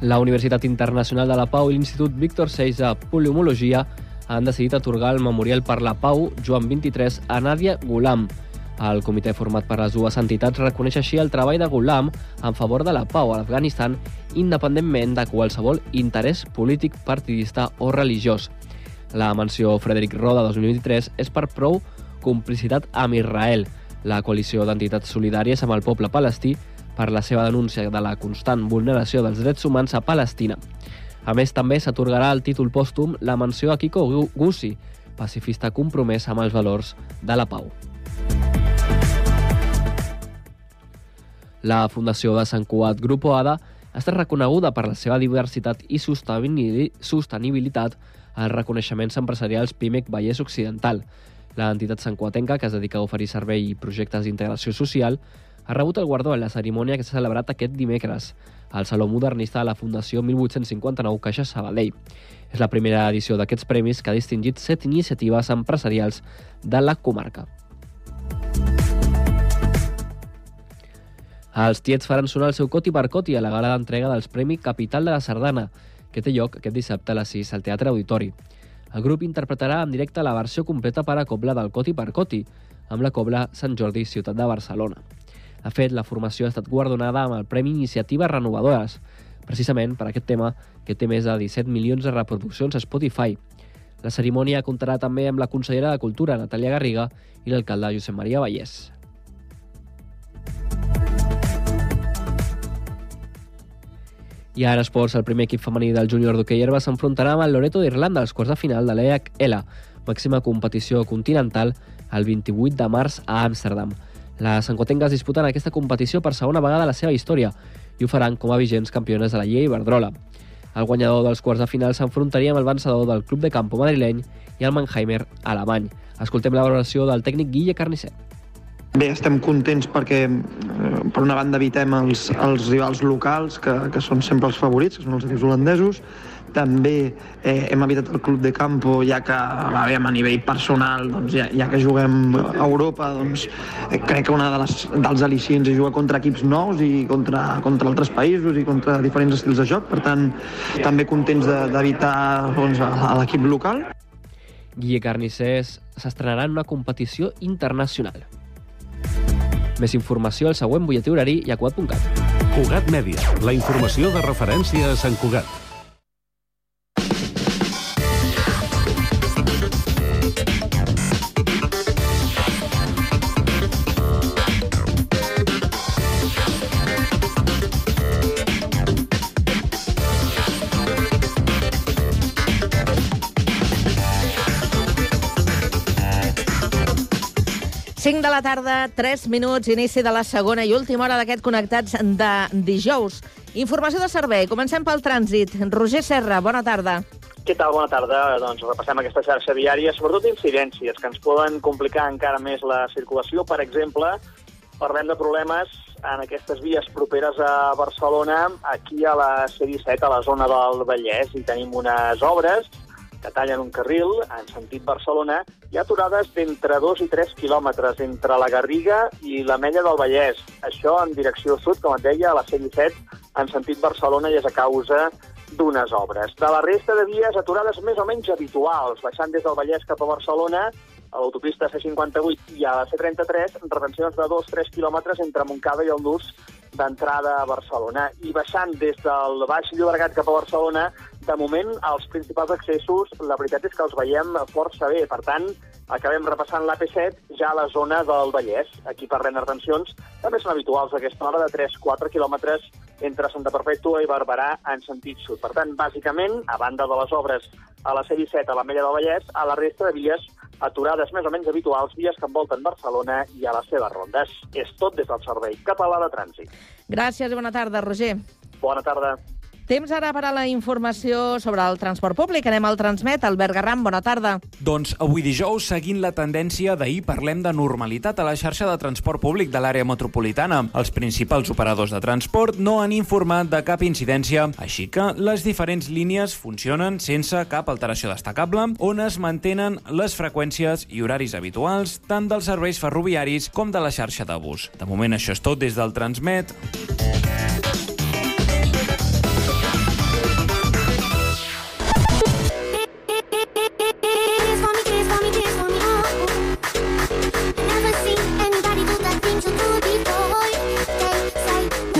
La Universitat Internacional de la Pau i l'Institut Víctor Seix de Poliomologia han decidit atorgar el Memorial per la Pau Joan 23 a Nàdia Gulam. El comitè format per les dues entitats reconeix així el treball de Gulam en favor de la pau a l'Afganistan, independentment de qualsevol interès polític, partidista o religiós. La menció Frederic Roda 2023 és per prou complicitat amb Israel, la coalició d'entitats solidàries amb el poble palestí per la seva denúncia de la constant vulneració dels drets humans a Palestina. A més, també s'atorgarà el títol pòstum la menció a Kiko Gussi, pacifista compromès amb els valors de la pau. La Fundació de Sant Cugat Grupo ADA estat reconeguda per la seva diversitat i sostenibilitat als reconeixements empresarials PIMEC Vallès Occidental. L'entitat santcuatenca, que es dedica a oferir servei i projectes d'integració social, ha rebut el guardó en la cerimònia que s'ha celebrat aquest dimecres al Saló Modernista de la Fundació 1859 Caixa Sabadell. És la primera edició d'aquests premis que ha distingit set iniciatives empresarials de la comarca. Els Tiets faran sonar el seu coti per coti a la gala d'entrega dels Premi Capital de la Sardana, que té lloc aquest dissabte a les 6 al Teatre Auditori. El grup interpretarà en directe la versió completa per a cobla del Coti per Coti, amb la cobla Sant Jordi Ciutat de Barcelona. De fet, la formació ha estat guardonada amb el Premi Iniciatives Renovadores, precisament per aquest tema que té més de 17 milions de reproduccions a Spotify. La cerimònia comptarà també amb la consellera de Cultura, Natàlia Garriga, i l'alcalde Josep Maria Vallès. I ara esports, el primer equip femení del júnior d'hoquei herba s'enfrontarà amb el Loreto d'Irlanda als quarts de final de l'EHL, màxima competició continental, el 28 de març a Amsterdam. Les sancotengues disputen aquesta competició per segona vegada a la seva història i ho faran com a vigents campiones de la Lliga Iberdrola. El guanyador dels quarts de final s'enfrontaria amb el vencedor del Club de Campo madrileny i el Mannheimer alemany. Escoltem la valoració del tècnic Guille Carnicer. Bé, estem contents perquè, per una banda, evitem els, els rivals locals, que, que són sempre els favorits, que són els equips holandesos. També eh, hem evitat el club de campo, ja que bé, a nivell personal, doncs, ja, ja que juguem a Europa, doncs, eh, crec que una de les, dels al·licients és jugar contra equips nous i contra, contra altres països i contra diferents estils de joc. Per tant, també contents d'evitar doncs, l'equip local. Guille Carnicers s'estrenarà en una competició internacional. Més informació al següent butlletí horari i a Cugat.cat. Cugat Mèdia, la informació de referència a Sant Cugat. De la tarda, 3 minuts, inici de la segona i última hora d'aquest Connectats de dijous. Informació de servei. Comencem pel trànsit. Roger Serra, bona tarda. Què tal? Bona tarda. Doncs repassem aquesta xarxa viària, sobretot incidències que ens poden complicar encara més la circulació. Per exemple, parlem de problemes en aquestes vies properes a Barcelona, aquí a la C-17, a la zona del Vallès, i tenim unes obres que tallen un carril en sentit Barcelona, hi ha aturades d'entre 2 i 3 quilòmetres entre la Garriga i la Mella del Vallès. Això en direcció sud, com et deia, a la C-17, en sentit Barcelona, i és a causa d'unes obres. De la resta de vies, aturades més o menys habituals, baixant des del Vallès cap a Barcelona, a l'autopista C58 i a la C33, retencions de 2-3 quilòmetres entre Montcada i el Nus d'entrada a Barcelona. I baixant des del Baix Llobregat cap a Barcelona, de moment, els principals accessos, la veritat és que els veiem força bé. Per tant, acabem repassant l'AP7 ja a la zona del Vallès. Aquí de retencions, també són habituals a aquesta hora de 3-4 quilòmetres entre Santa Perpètua i Barberà en sentit sud. Per tant, bàsicament, a banda de les obres a la C-17 a la Mella del Vallès, a la resta de vies aturades més o menys habituals, vies que envolten Barcelona i a les seves rondes. És tot des del Servei Català de Trànsit. Gràcies i bona tarda, Roger. Bona tarda. Temps ara per a la informació sobre el transport públic. Anem al Transmet. Albert Garram, bona tarda. Doncs avui dijous, seguint la tendència d'ahir, parlem de normalitat a la xarxa de transport públic de l'àrea metropolitana. Els principals operadors de transport no han informat de cap incidència, així que les diferents línies funcionen sense cap alteració destacable, on es mantenen les freqüències i horaris habituals tant dels serveis ferroviaris com de la xarxa de bus. De moment això és tot des del Transmet.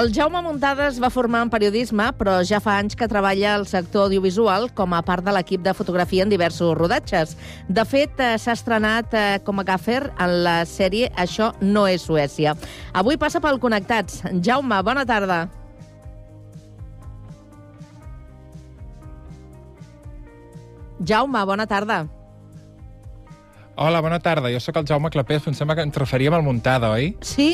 El Jaume Muntades va formar en periodisme, però ja fa anys que treballa al sector audiovisual com a part de l'equip de fotografia en diversos rodatges. De fet, eh, s'ha estrenat eh, com a gaffer en la sèrie Això no és Suècia. Avui passa pel Connectats. Jaume, bona tarda. Jaume, bona tarda. Hola, bona tarda. Jo sóc el Jaume Clapés, em sembla que ens referíem al Muntada, oi? Sí,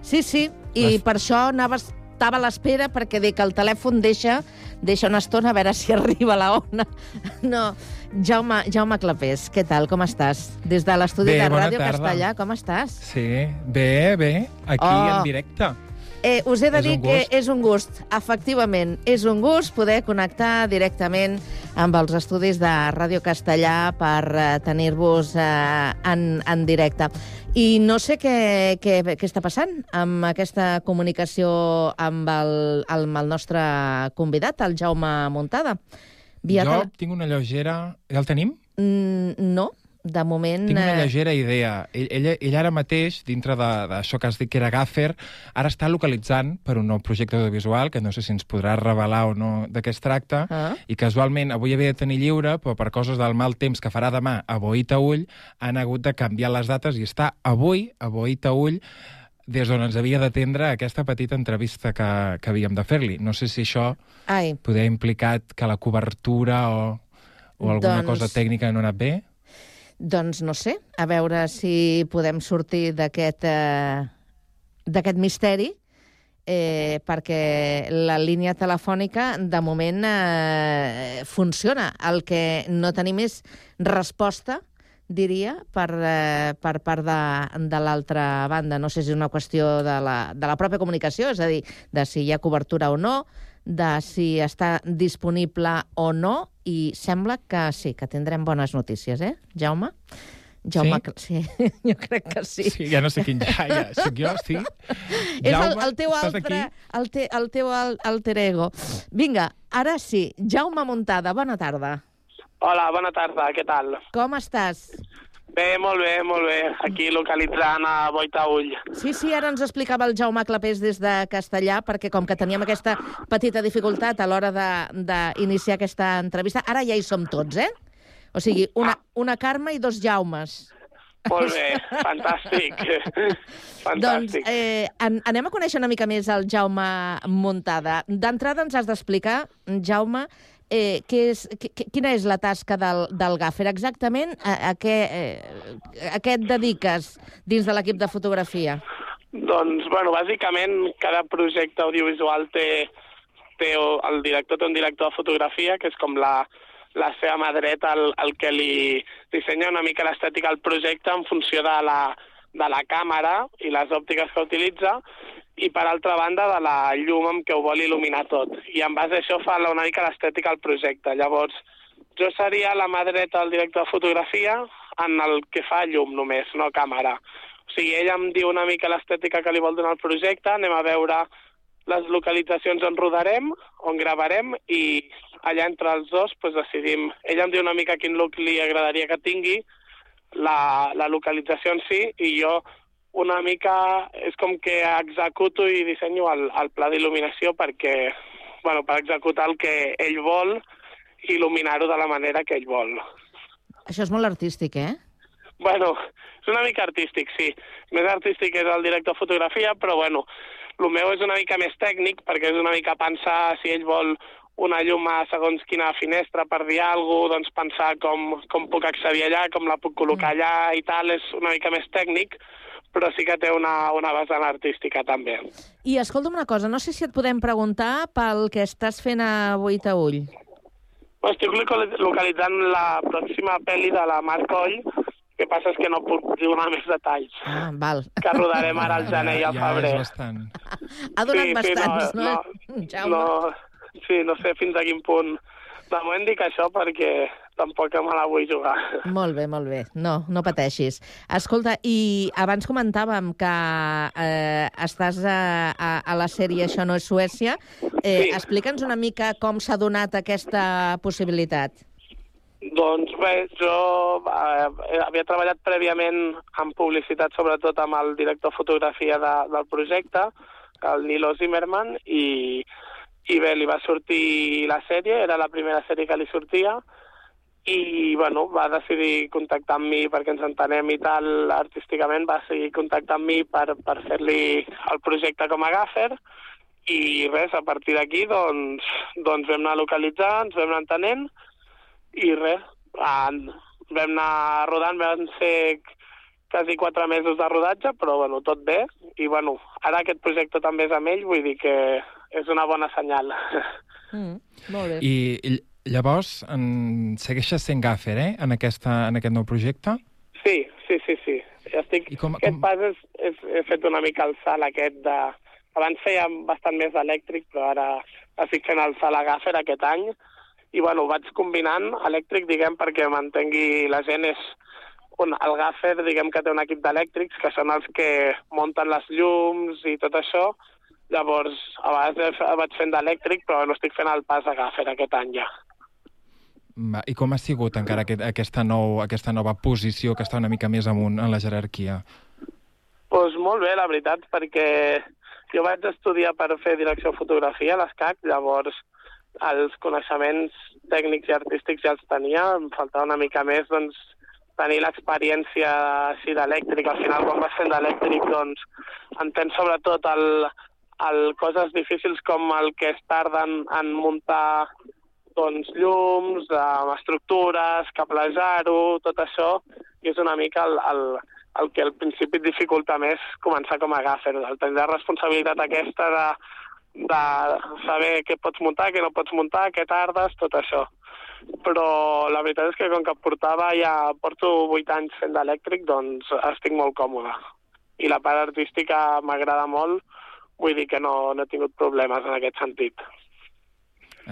sí, sí. I Les- per això anava, estava a l'espera, perquè dic que el telèfon deixa, deixa una estona a veure si arriba la ona. No, Jaume, Jaume Clapés, què tal, com estàs? Des de l'estudi de Ràdio tarda. Castellà, com estàs? Sí, bé, bé, aquí Oh. en directe. Eh, us he de És dir que és un gust, efectivament. És un gust poder connectar directament amb els estudis de Ràdio Castellà per eh, tenir-vos eh, en, en directe. I no sé què, què, què està passant amb aquesta comunicació amb el, amb el nostre convidat, el Jaume Muntada. Via jo tele- tinc una lleugera... Ja el tenim? Mm, no, de moment... Tinc una eh, lleugera idea. Ell, ell, ell ara mateix, dintre de- d'això que has dit que era Gaffer, ara està localitzant per un nou projecte audiovisual, que no sé si ens podrà revelar o no de què es tracta, Ah. i casualment avui havia de tenir lliure, però per coses del mal temps que farà demà a Boïta-Ull, han hagut de canviar les dates i està avui a Boïta-Ull des d'on ens havia d'atendre aquesta petita entrevista que, que havíem de fer-li. No sé si això Ai, poder implicat que la cobertura o, o alguna Doncs- cosa tècnica no ha anat bé. Doncs no sé, a veure si podem sortir d'aquest eh, d'aquest misteri, eh, perquè la línia telefònica de moment eh, funciona. El que no tenim és resposta, diria, per, eh, per part de, de l'altra banda. No sé si és una qüestió de la, de la pròpia comunicació, és a dir, de si hi ha cobertura o no, de si està disponible o no, i sembla que sí, que tindrem bones notícies, eh, Jaume? Jaume, sí? sí, jo crec que sí. Sí, ja no sé quin ja, ja soc jo, sí. És el, Jaume, el teu estàs altre, aquí? el, te, el teu al- alter ego. Vinga, ara sí, Jaume Montada, bona tarda. Hola, bona tarda, què tal? Com estàs? Bé, molt bé, molt bé. Aquí localitzant a Boitaull. Sí, sí, ara ens explicava el Jaume Clapés des de Castellà, perquè com que teníem aquesta petita dificultat a l'hora de- d'iniciar aquesta entrevista, ara ja hi som tots, eh? O sigui, una, una Carme i dos Jaumes. Molt bé, fantàstic. Doncs fantàstic. eh, an anem a conèixer una mica més el Jaume Montada. D'entrada ens has d'explicar, Jaume, eh, què és, qui- quina és la tasca del, del gàfer exactament, a, a, què, eh, a què et dediques dins de l'equip de fotografia? Doncs, bueno, bàsicament cada projecte audiovisual té, té el director té un director de fotografia, que és com la, la seva mà dreta, el, el que li dissenya una mica l'estètica al projecte en funció de la, de la càmera i les òptiques que utilitza, i per altra banda de la llum amb què ho vol il·luminar tot. I en base a això fa una mica l'estètica al projecte. Llavors, jo seria la mà dreta del director de fotografia en el que fa llum només, no càmera. O sigui, ell em diu una mica l'estètica que li vol donar al projecte, anem a veure les localitzacions on rodarem, on gravarem, i allà entre els dos pues, decidim... Ell em diu una mica quin look li agradaria que tingui, la, la localització en si, i jo una mica és com que executo i dissenyo el, el pla d'il·luminació perquè, bueno, per executar el que ell vol i il·luminar-ho de la manera que ell vol. Això és molt artístic, eh? Bueno, és una mica artístic, sí. Més artístic és el director de fotografia, però bueno, el meu és una mica més tècnic, perquè és una mica pensar si ell vol una llum a segons quina finestra per dir alguna cosa, doncs pensar com, com puc accedir allà, com la puc col·locar allà i tal, és una mica més tècnic, però sí que té una, una vessant artística també. I escolta'm una cosa, no sé si et podem preguntar pel que estàs fent a Boita Ull. Estic local- localitzant la pròxima pel·li de la Marc Coll, que passa és que no puc donar més detalls. Ah, val. Que rodarem ara al gener i al ja febrer. és bastant. Ha donat Sí, sí, bastants, no, no? Jaume? No, sí, no sé fins a quin punt. De moment dic això perquè tampoc me la vull jugar. Molt bé, molt bé. No, no pateixis. Escolta, i abans comentàvem que eh, estàs a, a, a la sèrie Això no és Suècia. Eh, Sí. Explica'ns una mica com s'ha donat aquesta possibilitat. Doncs bé, jo eh, havia treballat prèviament en publicitat, sobretot amb el director de fotografia de, del projecte, el Nilo Zimmerman, i, i bé, li va sortir la sèrie, era la primera sèrie que li sortia, i bueno, va decidir contactar amb mi perquè ens entenem i tal artísticament, va seguir contactant amb mi per, per fer-li el projecte com a gaffer, i res, a partir d'aquí doncs, doncs vam anar localitzant, ens vam anar entenent, i res, en, vam anar rodant, vam ser quasi quatre mesos de rodatge, però bueno, tot bé, i bueno, ara aquest projecte també és amb ell, vull dir que és una bona senyal. Mm, molt bé. I llavors en... segueixes sent gaffer, eh?, en, aquesta, en aquest nou projecte? Sí, sí, sí, sí. Estic... I com- aquest com- pas és, és, he fet una mica el salt aquest de... Abans feia bastant més elèctric, però ara estic fent el salt a gaffer aquest any, i bueno, ho vaig combinant elèctric, diguem, perquè m'entengui la gent, és un, el gaffer, diguem que té un equip d'elèctrics, que són els que munten les llums i tot això, Llavors, a vegades vaig fent d'elèctric, però no estic fent el pas a gaffer aquest any ja. I com ha sigut encara aquest, aquesta, nou, aquesta nova posició que està una mica més amunt en la jerarquia? Doncs pues molt bé, la veritat, perquè jo vaig estudiar per fer direcció de fotografia a l'ESCAC, llavors els coneixements tècnics i artístics ja els tenia, em faltava una mica més doncs, tenir l'experiència així d'elèctric. Al final, quan vas fent d'elèctric, doncs, entens sobretot el, el coses difícils com el que es tarda en, en muntar doncs, llums, eh, estructures, cablejar-ho, tot això, i és una mica el, el, el que al principi dificulta més començar com a gaffer, el tenir la responsabilitat aquesta de, de saber què pots muntar, què no pots muntar, què tardes, tot això. Però la veritat és que com que portava ja, porto 8 anys fent d'elèctric, doncs estic molt còmode. I la part artística m'agrada molt, vull dir que no, no he tingut problemes en aquest sentit.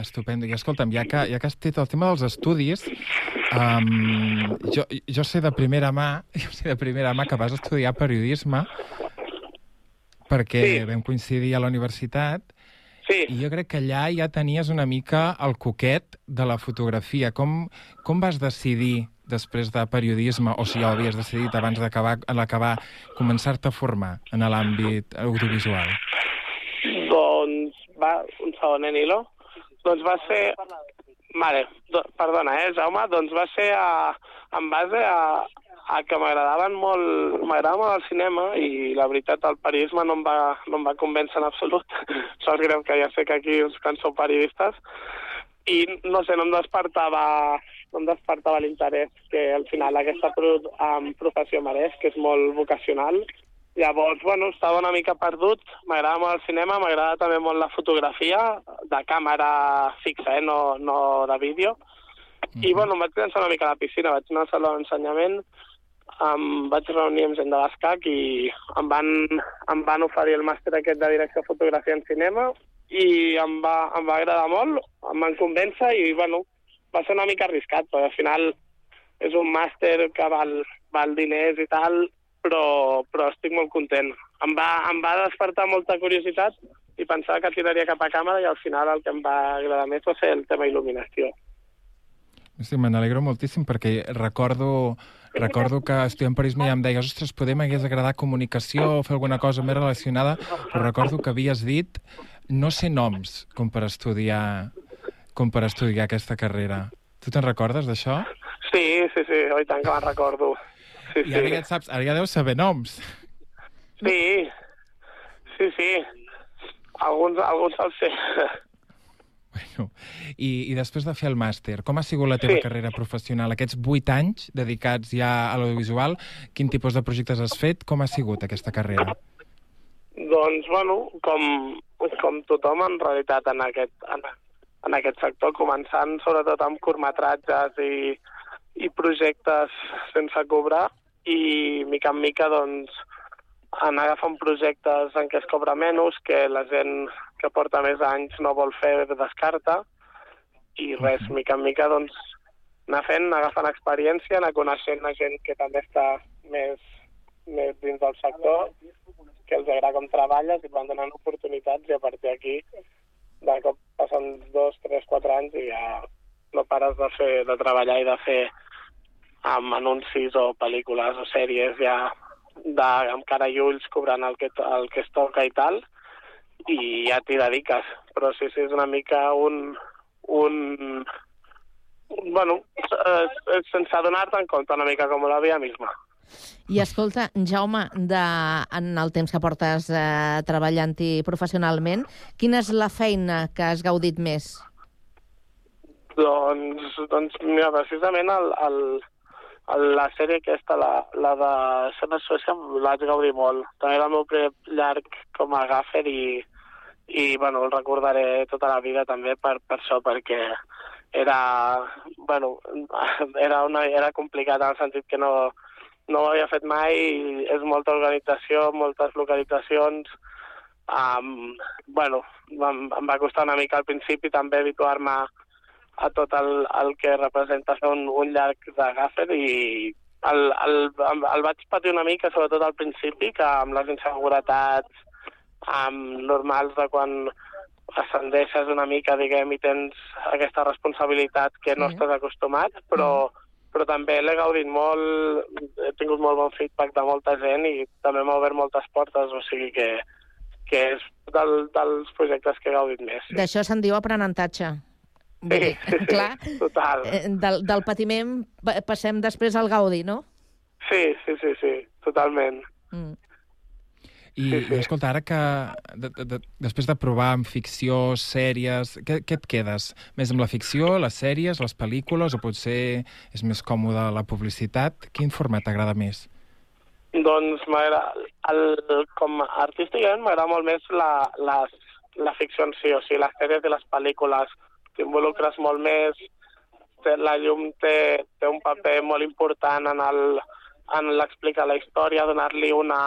Estupendo. I escolta'm, ja que, ja que has dit el tema dels estudis, um, jo, jo sé de primera mà, jo sé de primera mà que vas estudiar periodisme perquè Sí. vam coincidir a la universitat Sí. i jo crec que allà ja tenies una mica el coquet de la fotografia. Com, com vas decidir després de periodisme, o si ja ho havies decidit abans d'acabar l'acabar, començar-te a formar en l'àmbit audiovisual? Doncs va, un segon, eh, Nilo? Doncs va ser... Vale, do, perdona, eh, Jaume? Doncs va ser a, en base a, a que m'agradaven molt, m'agradava molt el cinema i la veritat el periodisme no em va, no em va convèncer en absolut. Sort greu que ja sé que aquí uns que sou periodistes i no sé, no em despertava no em despertava l'interès que al final aquesta pro, um, professió mereix, que és molt vocacional. Llavors, bueno, estava una mica perdut, m'agrada molt el cinema, m'agrada també molt la fotografia, de càmera fixa, eh? no, no de vídeo. I, bueno, em vaig llançar una mica a la piscina, vaig anar al saló d'ensenyament, em vaig reunir amb gent de l'ESCAC i em van, em van oferir el màster aquest de direcció de fotografia en cinema i em va, em va agradar molt, em van convèncer i, bueno, va ser una mica arriscat, però al final és un màster que val, val diners i tal, però, però estic molt content. Em va, em va despertar molta curiositat i pensava que tiraria cap a càmera i al final el que em va agradar més va ser el tema il·luminació. Sí, me n'alegro moltíssim perquè recordo, recordo que estudiant periodisme ja em deies ostres, poder m'hagués agradat comunicació o fer alguna cosa més relacionada, però recordo que havies dit no sé noms com per estudiar com per estudiar aquesta carrera. Tu te'n recordes d'això? Sí, sí, sí, oi tant que me'n recordo. Sí, I ara ja et saps, ara ja deus saber noms. Sí, sí, sí. Alguns, alguns els sé. Bueno, i, I després de fer el màster, com ha sigut la teva Sí. carrera professional? Aquests vuit anys dedicats ja a l'audiovisual, quin tipus de projectes has fet? Com ha sigut aquesta carrera? Doncs, bueno, com, com tothom en realitat en aquest, en, en aquest sector, començant sobretot amb curtmetratges i, i projectes sense cobrar i mica en mica doncs anar agafant projectes en què es cobra menys, que la gent que porta més anys no vol fer descarta i res, mica en mica doncs anar fent, anar agafant experiència, anar coneixent la gent que també està més, més dins del sector, que els agrada com treballes i et van donant oportunitats i a partir d'aquí de cop passen dos, tres, quatre anys i ja no pares de fer de treballar i de fer amb anuncis o pel·lícules o sèries ja de, amb cara i ulls cobrant el que, el que es toca i tal i ja t'hi dediques. Però sí, sí, és una mica un... un, bueno, és sense adonar-te en compte una mica com la vida misma. I escolta, Jaume, de, en el temps que portes eh, treballant-hi professionalment, quina és la feina que has gaudit més? Doncs, doncs mira, precisament el, el, la sèrie aquesta, la, la de Sena Suècia, l'haig gaudir molt. També era el meu primer llarg com a gaffer i, i bueno, el recordaré tota la vida també per, per això, perquè era, bueno, era, una, era complicat en el sentit que no, no ho havia fet mai, i és molta organització, moltes localitzacions, um, bueno, em, em va costar una mica al principi també habituar-me a tot el, el que representa fer un, un llarg de gaffer i el, el, el, vaig patir una mica, sobretot al principi, que amb les inseguretats amb normals de quan ascendeixes una mica, diguem, i tens aquesta responsabilitat que no Sí. estàs acostumat, però, però també l'he gaudit molt, he tingut molt bon feedback de molta gent i també m'ha obert moltes portes, o sigui que, que és del, dels projectes que he gaudit més. Sí. D'això se'n diu aprenentatge. Vull dir, clar, Total. eh, del, del patiment pa- passem després al gaudi, no? Sí, sí, sí, sí, totalment. Mm. I, sí, sí. i escolta, ara que de, de, de, després de provar amb ficció, sèries, què, què et quedes? Més amb la ficció, les sèries, les pel·lícules, o potser és més còmode la publicitat? Quin format t'agrada més? Doncs m'agrada, el, com a artísticament m'agrada molt més la, la, la ficció en si, o sigui, les sèries i les pel·lícules. T'involucres molt més, la llum té, té un paper molt important en el en l'explicar la història, donar-li una,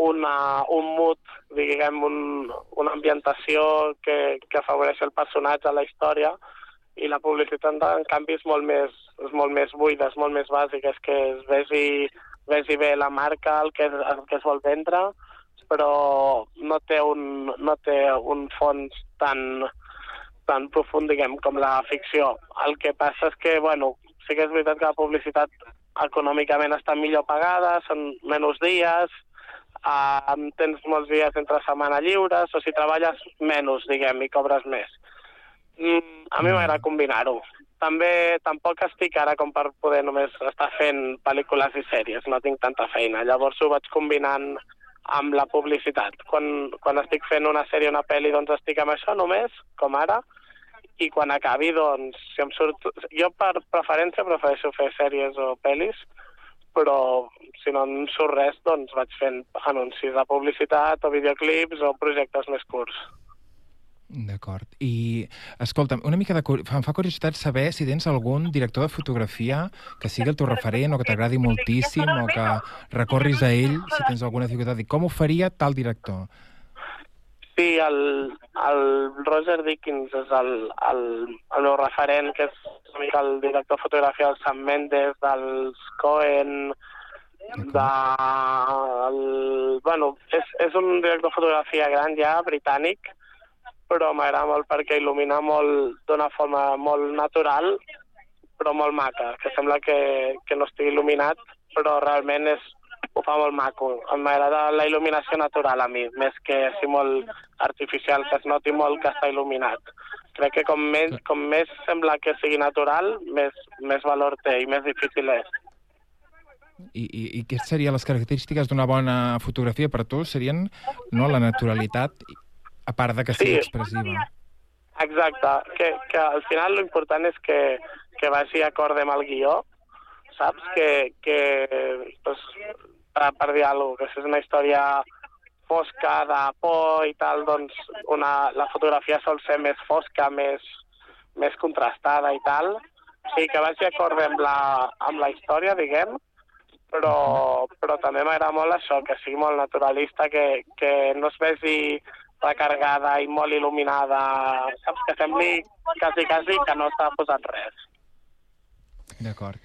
una, un mood, diguem, un, una ambientació que, que afavoreix el personatge, la història, i la publicitat, en canvi, és molt més, és molt més buida, és molt més bàsica, és que es vegi, vegi bé la marca, el que, el que es vol vendre, però no té un, no té un fons tan, tan profund, diguem, com la ficció. El que passa és que, bueno, sí que és veritat que la publicitat econòmicament està millor pagada, són menys dies, uh, tens molts dies entre setmana lliures, o si treballes menys, diguem, i cobres més. Mm, a mi m'agrada combinar-ho. També tampoc estic ara com per poder només estar fent pel·lícules i sèries, no tinc tanta feina. Llavors ho vaig combinant amb la publicitat. Quan, quan estic fent una sèrie o una pel·li, doncs estic amb això només, com ara, i quan acabi, doncs, si em surt... Jo per preferència prefereixo fer sèries o pel·lis, però si no em surt res, doncs vaig fent anuncis de publicitat o videoclips o projectes més curts. D'acord. I, escolta'm, una mica de... Em fa curiositat saber si tens algun director de fotografia que sigui el teu referent o que t'agradi moltíssim o que recorris a ell si tens alguna dificultat. I com ho faria tal director? Sí, el, el Roger Dickens és el, el, el meu referent, que és una mica el director de fotografia del Sam Mendes, dels Cohen, de... El, bueno, és, és un director de fotografia gran ja, britànic, però m'agrada molt perquè il·lumina molt d'una forma molt natural, però molt maca, que sembla que, que no estigui il·luminat, però realment és, ho fa molt maco. M'agrada la il·luminació natural a mi, més que així molt artificial, que es noti molt que està il·luminat. Crec que com més, com més sembla que sigui natural, més, més valor té i més difícil és. I, i, i què serien les característiques d'una bona fotografia per tu? Serien no, la naturalitat, a part de que sigui Sí. expressiva. Exacte, que, que al final l'important és que, que vagi acorde amb el guió, saps? Que, que pues, per, per dir alguna cosa, que si és una història fosca, de por i tal, doncs una, la fotografia sol ser més fosca, més, més contrastada i tal. Sí, que vagi acorde amb la, amb la història, diguem, però, però també m'agrada molt això, que sigui molt naturalista, que, que no es vegi recargada i molt il·luminada, saps? Que sembli quasi, quasi que no s'ha posat res. D'acord.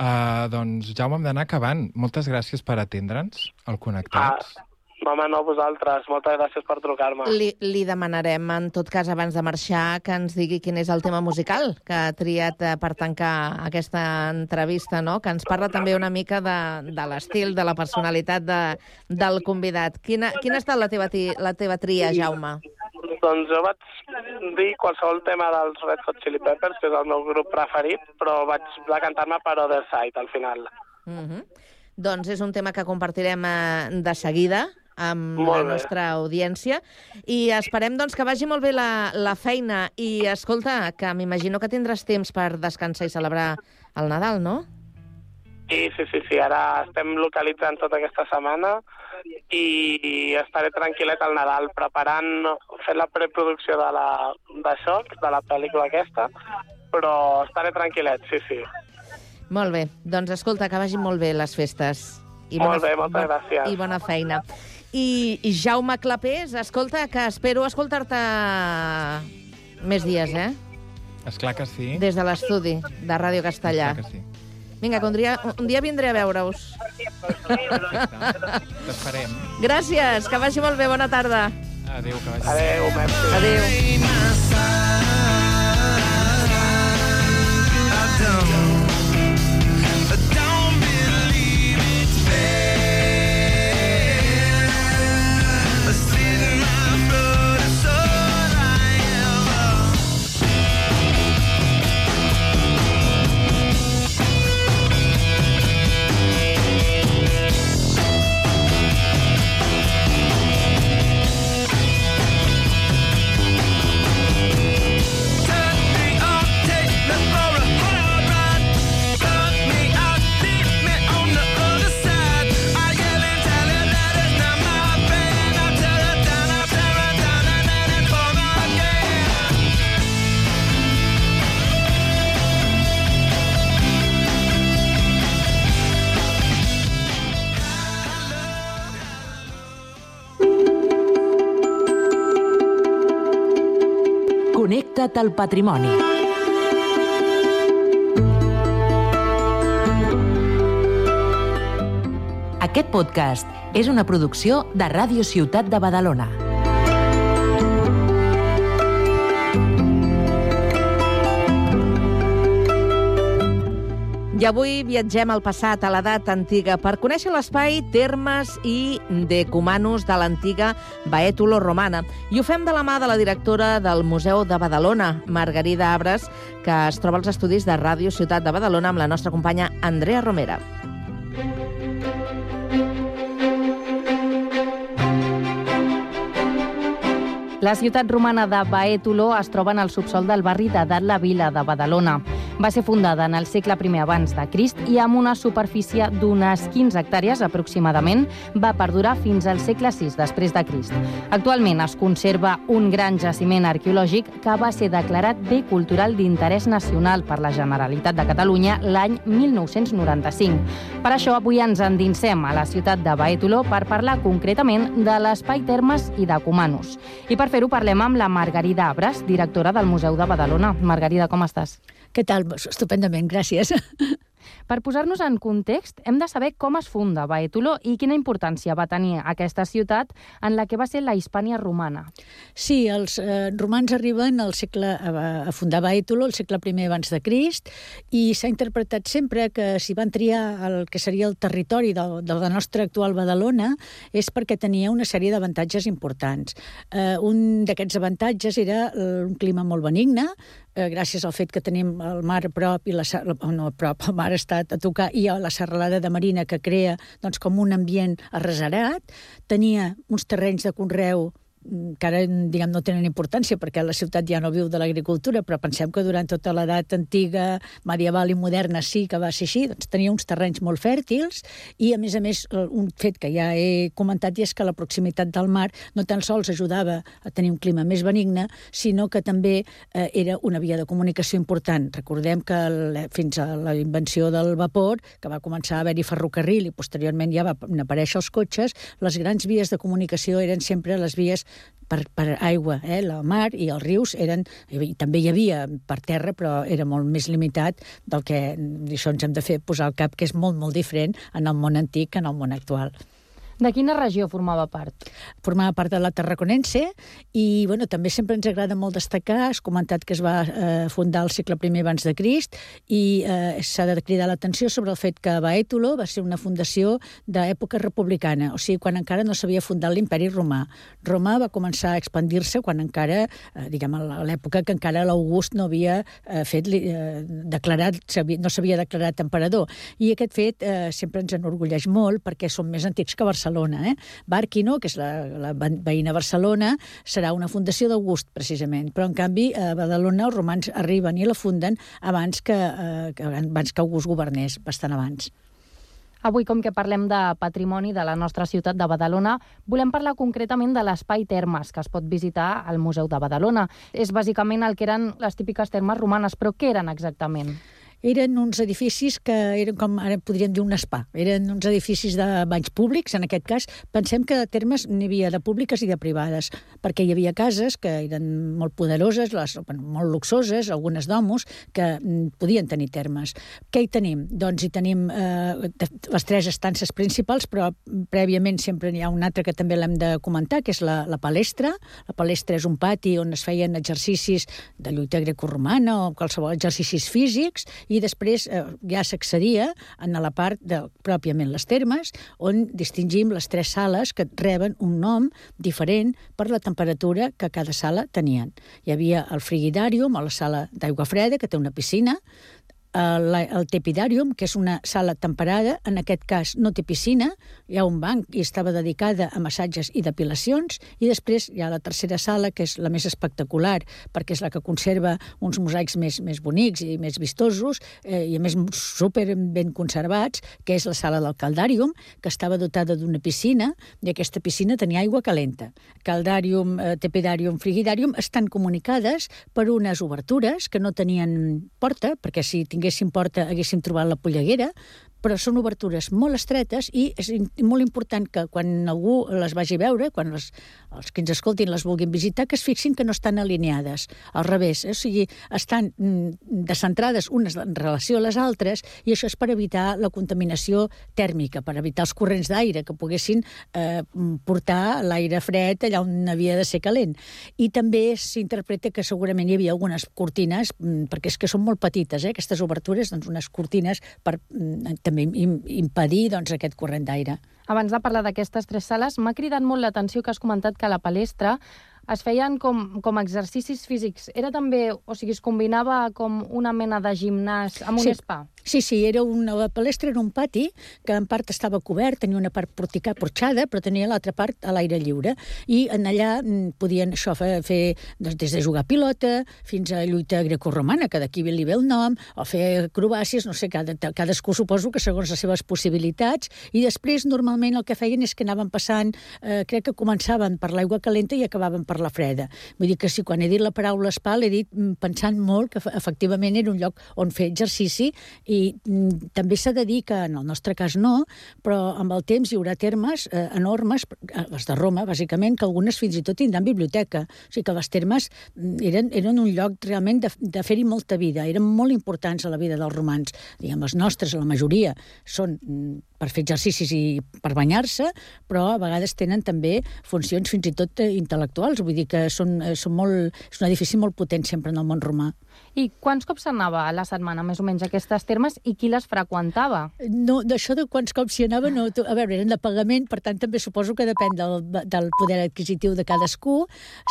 Uh, doncs, Jaume, hem d'anar acabant. Moltes gràcies per atendre'ns al Connectats. Ah, home, no, vosaltres. Moltes gràcies per trucar-me. Li, li demanarem, en tot cas, abans de marxar, que ens digui quin és el tema musical que ha triat eh, per tancar aquesta entrevista, no? que ens parla també una mica de, de l'estil, de la personalitat de, del convidat. Quina, quina ha estat la teva, ti, la teva tria, Jaume? Doncs jo vaig dir qualsevol tema dels Red Hot Chili Peppers, que és el meu grup preferit, però vaig decantar-me per Other Side, al final. Mm -hmm. Doncs és un tema que compartirem eh, de seguida amb la nostra audiència i esperem doncs, que vagi molt bé la, la feina i escolta, que m'imagino que tindràs temps per descansar i celebrar el Nadal, no? Sí, sí, sí, sí. Ara estem localitzant tota aquesta setmana i estaré tranquil·let al Nadal preparant, fent la preproducció de la, d'això, de la pel·lícula aquesta, però estaré tranquil·let, sí, sí. Molt bé, doncs escolta, que vagin molt bé les festes. Molt bé, moltes gràcies. I bona feina. I, i Jaume Clapés, escolta, que espero escoltar-te més dies, eh? Esclar que sí. Des de l'estudi de Ràdio Castellà. Esclar que sí. Vinga, que un dia, un dia vindré a veure-us. T'esperem. Gràcies, que vagi molt bé, bona tarda. Adéu, que vagi Adéu, merci. Adéu. Connecta't al patrimoni. Aquest podcast és una producció de Ràdio Ciutat de Badalona. I avui viatgem al passat, a l'edat antiga, per conèixer l'espai, termes i decumanus de l'antiga Baètulo romana. I ho fem de la mà de la directora del Museu de Badalona, Margarida Abres, que es troba als estudis de Ràdio Ciutat de Badalona amb la nostra companya Andrea Romera. La ciutat romana de Baètulo es troba en el subsol del barri de Dat la Vila de Badalona. Va ser fundada en el segle I abans de Crist i amb una superfície d'unes 15 hectàrees aproximadament va perdurar fins al segle VI després de Crist. Actualment es conserva un gran jaciment arqueològic que va ser declarat bé cultural d'interès nacional per la Generalitat de Catalunya l'any 1995. Per això avui ens endinsem a la ciutat de Baètulo per parlar concretament de l'espai Termes i de Cumanus. I per fer-ho parlem amb la Margarida Abres, directora del Museu de Badalona. Margarida, com estàs? Què tal? Estupendament, gràcies. Per posar-nos en context, hem de saber com es funda Baètulo i quina importància va tenir aquesta ciutat en la que va ser la Hispània romana. Sí, els eh, romans arriben al segle, a, a fundar Baètulo el segle I abans de Crist i s'ha interpretat sempre que si van triar el que seria el territori de, de la nostra actual Badalona és perquè tenia una sèrie d'avantatges importants. Eh, un d'aquests avantatges era un clima molt benigne, eh, gràcies al fet que tenim el mar a prop i la, no a prop, el mar està a tocar i a la serralada de Marina que crea doncs, com un ambient arreserat, tenia uns terrenys de conreu encara diguem, no tenen importància perquè la ciutat ja no viu de l'agricultura, però pensem que durant tota l'edat antiga, medieval i moderna sí que va ser així, doncs tenia uns terrenys molt fèrtils i, a més a més, un fet que ja he comentat i és que la proximitat del mar no tan sols ajudava a tenir un clima més benigne, sinó que també eh, era una via de comunicació important. Recordem que el, fins a la invenció del vapor, que va començar a haver-hi ferrocarril i posteriorment ja van aparèixer els cotxes, les grans vies de comunicació eren sempre les vies per, per aigua, eh? la mar i els rius eren, i també hi havia per terra, però era molt més limitat del que això ens hem de fer posar al cap, que és molt, molt diferent en el món antic que en el món actual. De quina regió formava part? Formava part de la Tarraconense i bueno, també sempre ens agrada molt destacar, has comentat que es va eh, fundar el segle I abans de Crist i eh, s'ha de cridar l'atenció sobre el fet que Baètulo va ser una fundació d'època republicana, o sigui, quan encara no s'havia fundat l'imperi romà. Roma va començar a expandir-se quan encara, eh, diguem, a l'època que encara l'August no havia eh, fet eh, declarat, no s'havia declarat emperador. I aquest fet eh, sempre ens enorgulleix molt perquè som més antics que Barcelona Barcelona. Eh? Barquino, que és la, la veïna Barcelona, serà una fundació d'August, precisament. Però, en canvi, a Badalona els romans arriben i la funden abans que, eh, abans que August governés, bastant abans. Avui, com que parlem de patrimoni de la nostra ciutat de Badalona, volem parlar concretament de l'espai Termes, que es pot visitar al Museu de Badalona. És bàsicament el que eren les típiques termes romanes, però què eren exactament? Eren uns edificis que eren com, ara podríem dir un spa, eren uns edificis de banys públics, en aquest cas. Pensem que de termes n'hi havia de públiques i de privades, perquè hi havia cases que eren molt poderoses, les, bueno, molt luxoses, algunes d'homos, que mm, podien tenir termes. Què hi tenim? Doncs hi tenim eh, les tres estances principals, però prèviament sempre n'hi ha una altra que també l'hem de comentar, que és la, la palestra. La palestra és un pati on es feien exercicis de lluita grecorromana o qualsevol exercicis físics, i després eh, ja s'accedia en la part de pròpiament les termes, on distingim les tres sales que reben un nom diferent per la temperatura que cada sala tenien. Hi havia el frigidàrium, o la sala d'aigua freda, que té una piscina, el, el Tepidàrium, que és una sala temperada, en aquest cas no té piscina, hi ha un banc i estava dedicada a massatges i depilacions, i després hi ha la tercera sala, que és la més espectacular, perquè és la que conserva uns mosaics més, més bonics i més vistosos, eh, i a més super ben conservats, que és la sala del Caldàrium, que estava dotada d'una piscina, i aquesta piscina tenia aigua calenta. Caldàrium, eh, Tepidàrium, Frigidàrium estan comunicades per unes obertures que no tenien porta, perquè si tinguéssim porta haguéssim trobat la polleguera, però són obertures molt estretes i és molt important que quan algú les vagi a veure, quan les, els que ens escoltin les vulguin visitar, que es fixin que no estan alineades. Al revés, eh? o sigui, estan mm, descentrades unes en relació a les altres i això és per evitar la contaminació tèrmica, per evitar els corrents d'aire que poguessin eh, portar l'aire fred allà on havia de ser calent. I també s'interpreta que segurament hi havia algunes cortines, mm, perquè és que són molt petites, eh, aquestes obertures, doncs unes cortines per mm, també impedir doncs, aquest corrent d'aire. Abans de parlar d'aquestes tres sales, m'ha cridat molt l'atenció que has comentat que a la palestra es feien com, com exercicis físics. Era també, o sigui, es combinava com una mena de gimnàs amb un sí. spa? Sí, sí, era una, la palestra era un pati que en part estava cobert, tenia una part porticada, porxada, però tenia l'altra part a l'aire lliure. I en allà mm, podien això fer, fer des de jugar a pilota fins a lluita grecorromana, que d'aquí li ve el nom, o fer acrobàcies, no sé, cada, cadascú suposo que segons les seves possibilitats, i després normalment el que feien és que anaven passant, eh, crec que començaven per l'aigua calenta i acabaven per la freda. Vull dir que sí, quan he dit la paraula spa l'he dit mm, pensant molt que efectivament era un lloc on fer exercici i mm, també s'ha de dir que en el nostre cas no, però amb el temps hi haurà termes eh, enormes, eh, les de Roma, bàsicament, que algunes fins i tot tindran biblioteca. O sigui que les termes mm, eren, eren un lloc realment de, de fer-hi molta vida, eren molt importants a la vida dels romans. Diguem, els nostres, la majoria, són per fer exercicis i per banyar-se, però a vegades tenen també funcions fins i tot eh, intel·lectuals. Vull dir que són, eh, són molt, és un edifici molt potent sempre en el món romà. I quants cops s'anava a la setmana, més o menys, a aquestes termes, i qui les freqüentava? No, d'això de quants cops s'hi anava, no. A veure, eren de pagament, per tant, també suposo que depèn del, del poder adquisitiu de cadascú.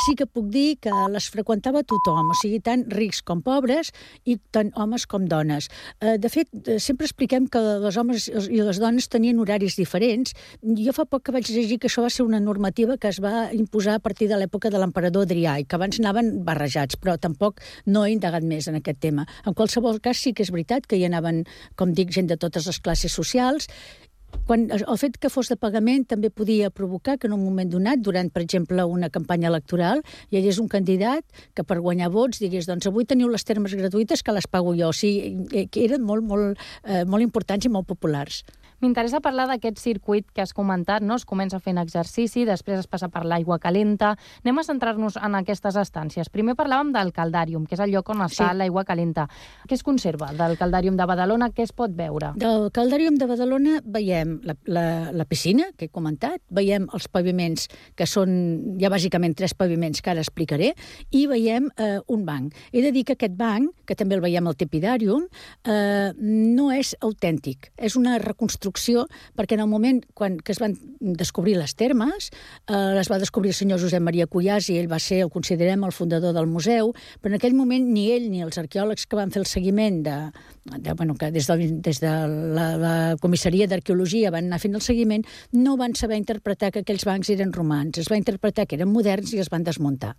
Sí que puc dir que les freqüentava tothom, o sigui, tant rics com pobres, i tant homes com dones. Eh, de fet, sempre expliquem que les homes i les dones persones tenien horaris diferents. Jo fa poc que vaig llegir que això va ser una normativa que es va imposar a partir de l'època de l'emperador Adrià i que abans anaven barrejats, però tampoc no he indagat més en aquest tema. En qualsevol cas, sí que és veritat que hi anaven, com dic, gent de totes les classes socials quan el fet que fos de pagament també podia provocar que en un moment donat, durant, per exemple, una campanya electoral, hi hagués un candidat que per guanyar vots digués doncs avui teniu les termes gratuïtes que les pago jo. O sigui, eh, que eren molt, molt, eh, molt importants i molt populars. M'interessa parlar d'aquest circuit que has comentat, no? Es comença fent exercici, després es passa per l'aigua calenta. Anem a centrar-nos en aquestes estàncies. Primer parlàvem del caldàrium, que és el lloc on està sí. l'aigua calenta. Què es conserva del caldàrium de Badalona? Què es pot veure? Del caldàrium de Badalona veiem la, la, la piscina, que he comentat, veiem els paviments, que són ja bàsicament tres paviments que ara explicaré, i veiem eh, un banc. He de dir que aquest banc, que també el veiem al Tepidàrium, eh, no és autèntic. És una reconstrucció construcció, perquè en el moment quan, que es van descobrir les termes, eh, les va descobrir el senyor Josep Maria Cuyàs i ell va ser, el considerem, el fundador del museu, però en aquell moment ni ell ni els arqueòlegs que van fer el seguiment de, de, bueno, que des de, des de la, la comissaria d'arqueologia van anar fent el seguiment, no van saber interpretar que aquells bancs eren romans, es va interpretar que eren moderns i es van desmuntar.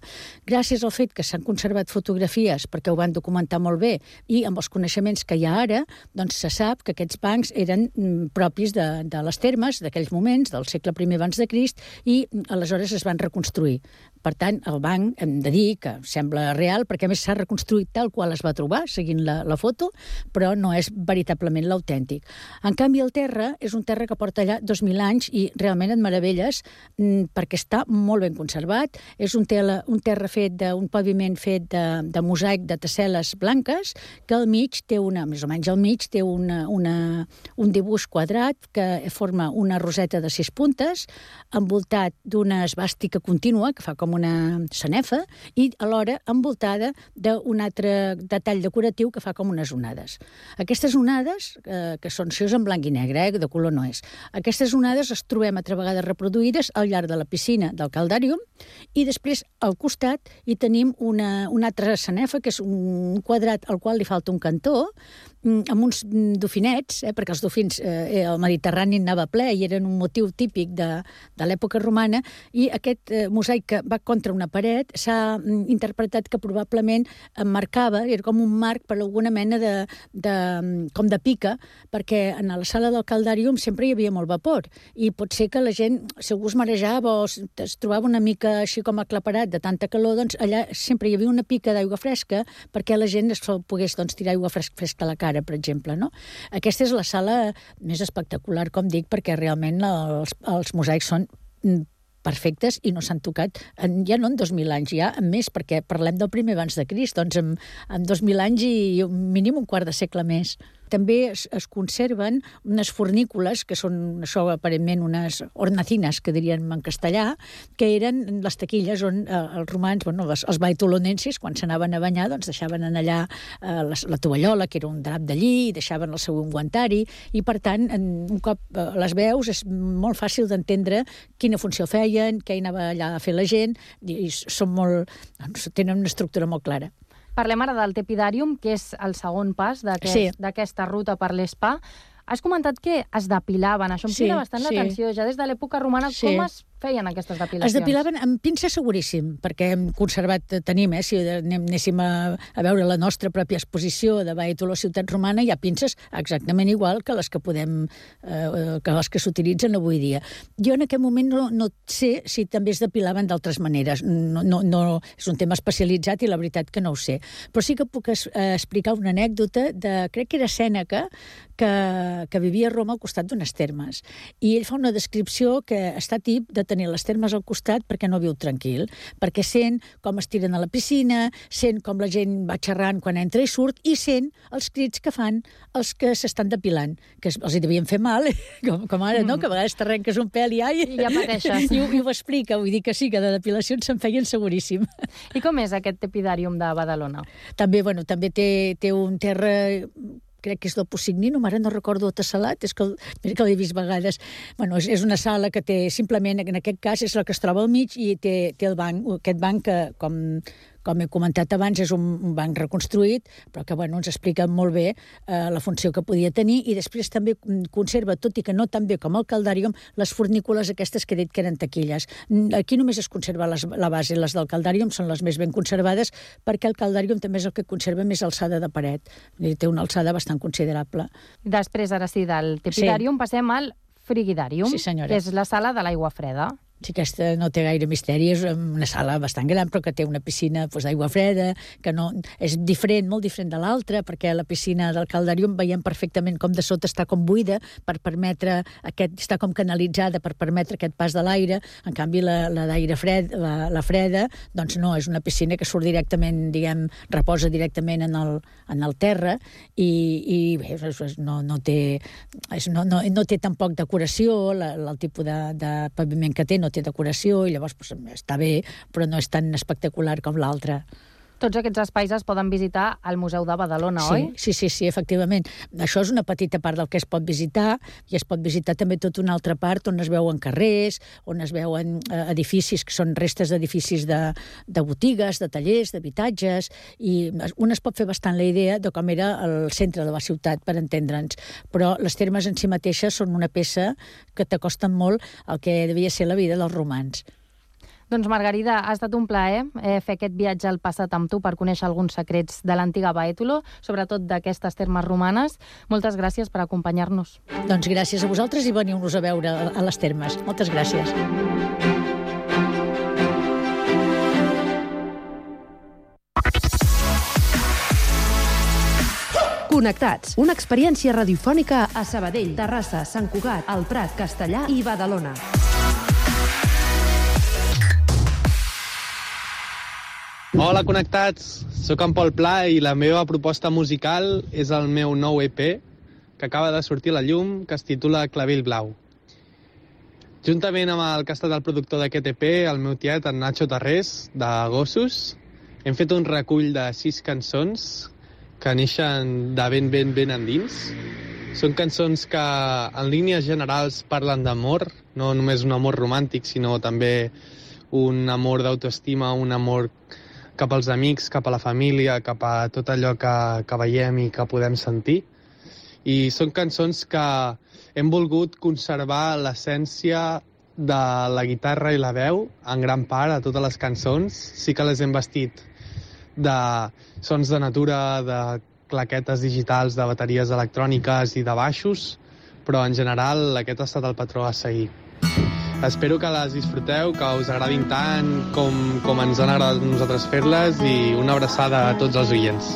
Gràcies al fet que s'han conservat fotografies, perquè ho van documentar molt bé, i amb els coneixements que hi ha ara, doncs se sap que aquests bancs eren mm, propis de, de les termes d'aquells moments, del segle I abans de Crist, i aleshores es van reconstruir. Per tant, el banc, hem de dir que sembla real, perquè a més s'ha reconstruït tal qual es va trobar, seguint la, la foto, però no és veritablement l'autèntic. En canvi, el terra és un terra que porta allà 2.000 anys i realment et meravelles mm, perquè està molt ben conservat. És un, tela, un terra fet d'un paviment fet de, de mosaic de tessel·les blanques, que al mig té una, més o menys al mig, té una, una, un dibuix quadrat que forma una roseta de sis puntes, envoltat d'una esbàstica contínua, que fa com com una sanefa i alhora envoltada d'un altre detall decoratiu que fa com unes onades. Aquestes onades, eh, que són si en blanc i negre, eh, de color no és, aquestes onades es trobem altra vegada reproduïdes al llarg de la piscina del Caldàrium i després al costat hi tenim una, una altra sanefa, que és un quadrat al qual li falta un cantó, amb uns mm, dofinets, eh, perquè els dofins eh, el Mediterrani anava ple i eren un motiu típic de, de l'època romana, i aquest eh, mosaic que va contra una paret s'ha mm, interpretat que probablement marcava, era com un marc per alguna mena de, de, com de pica, perquè en la sala del caldàrium sempre hi havia molt vapor, i pot ser que la gent, algú es marejava o es trobava una mica així com aclaparat de tanta calor, doncs allà sempre hi havia una pica d'aigua fresca perquè la gent es pogués doncs, tirar aigua fresca, fresca a la cara ara, per exemple. No? Aquesta és la sala més espectacular, com dic, perquè realment els, els mosaics són mm, perfectes i no s'han tocat en, ja no en 2.000 anys, ja en més, perquè parlem del primer abans de Crist, doncs en, en 2.000 anys i mínim un quart de segle més. També es, es conserven unes fornícules, que són això aparentment unes ornacines, que diríem en castellà, que eren les taquilles on eh, els romans, bueno, els, els baitolonensis, quan s'anaven a banyar, doncs deixaven en allà eh, la, la tovallola, que era un drap de lli, deixaven el seu unguantari, i per tant, en, un cop eh, les veus, és molt fàcil d'entendre quina funció feien, què hi anava allà a fer la gent, i, i són molt, doncs, tenen una estructura molt clara. Parlem ara del Tepidàrium, que és el segon pas d'aquesta aquest, sí. ruta per l'ESPA. Has comentat que es depilaven, això em sí, crida bastant sí. l'atenció. Ja des de l'època romana, sí. com es feien aquestes depilacions? Es depilaven amb pinça seguríssim, perquè hem conservat, tenim, eh, si anéssim a, a veure la nostra pròpia exposició de Baetolo Ciutat Romana, hi ha pinces exactament igual que les que podem, eh, que les que s'utilitzen avui dia. Jo en aquest moment no, no sé si també es depilaven d'altres maneres. No, no, no, és un tema especialitzat i la veritat que no ho sé. Però sí que puc es, eh, explicar una anècdota de, crec que era Sèneca, que, que vivia a Roma al costat d'unes termes. I ell fa una descripció que està tip de tenir les termes al costat perquè no viu tranquil, perquè sent com es tiren a la piscina, sent com la gent va xerrant quan entra i surt, i sent els crits que fan els que s'estan depilant, que els hi devien fer mal, com, com ara, no?, mm. que a vegades t'arrenques un pèl i ai... I ja pateixes. I, i ho explica, vull dir que sí, que de depilacions se'n feien seguríssim. I com és aquest epidàrium de Badalona? També, bueno, també té, té un terra crec que és del Posignino, ara no recordo el tesselat, és que, mira que l'he vist vegades. Bueno, és, és una sala que té, simplement, en aquest cas, és la que es troba al mig i té, té el banc, aquest banc que, com, com he comentat abans, és un, banc reconstruït, però que bueno, ens explica molt bé eh, la funció que podia tenir i després també conserva, tot i que no tan bé com el caldàrium, les fornícules aquestes que he dit que eren taquilles. Aquí només es conserva les, la base, les del caldàrium són les més ben conservades perquè el caldàrium també és el que conserva més alçada de paret. Té una alçada bastant considerable. Després, ara sí, del tepidàrium, sí. passem al frigidàrium, sí, senyora. que és la sala de l'aigua freda. Sí, aquesta no té gaire misteri, és una sala bastant gran, però que té una piscina doncs, d'aigua freda, que no, és diferent, molt diferent de l'altra, perquè la piscina del Caldarium veiem perfectament com de sota està com buida per permetre aquest, està com canalitzada per permetre aquest pas de l'aire, en canvi la, la d'aire fred, la, la freda, doncs no, és una piscina que surt directament, diguem, reposa directament en el, en el terra i, i bé, no, no, té, és, no, no, no té tampoc decoració, la, el tipus de, de paviment que té no té decoració i llavors pues, està bé, però no és tan espectacular com l'altre. Tots aquests espais es poden visitar al Museu de Badalona, sí, oi? Sí, sí, sí, efectivament. Això és una petita part del que es pot visitar i es pot visitar també tota una altra part on es veuen carrers, on es veuen eh, edificis que són restes d'edificis de, de botigues, de tallers, d'habitatges, i un es pot fer bastant la idea de com era el centre de la ciutat, per entendre'ns. Però les termes en si mateixes són una peça que t'acosten molt al que devia ser la vida dels romans. Doncs Margarida, ha estat un plaer eh, fer aquest viatge al passat amb tu per conèixer alguns secrets de l'antiga Baètulo, sobretot d'aquestes termes romanes. Moltes gràcies per acompanyar-nos. Doncs gràcies a vosaltres i veniu-nos a veure a les termes. Moltes gràcies. Connectats, una experiència radiofònica a Sabadell, Terrassa, Sant Cugat, El Prat, Castellà i Badalona. Hola, connectats! Soc en Pol Pla i la meva proposta musical és el meu nou EP que acaba de sortir a la llum, que es titula Clavell Blau. Juntament amb el que ha estat el productor d'aquest EP, el meu tiet, en Nacho Tarrés, de Gossos, hem fet un recull de sis cançons que neixen de ben, ben, ben endins. Són cançons que, en línies generals, parlen d'amor, no només un amor romàntic, sinó també un amor d'autoestima, un amor cap als amics, cap a la família, cap a tot allò que, que veiem i que podem sentir. I són cançons que hem volgut conservar l'essència de la guitarra i la veu, en gran part, a totes les cançons. Sí que les hem vestit de sons de natura, de claquetes digitals, de bateries electròniques i de baixos, però en general aquest ha estat el patró a seguir. Espero que les disfruteu, que us agradin tant com, com ens han agradat nosaltres fer-les i una abraçada a tots els oients.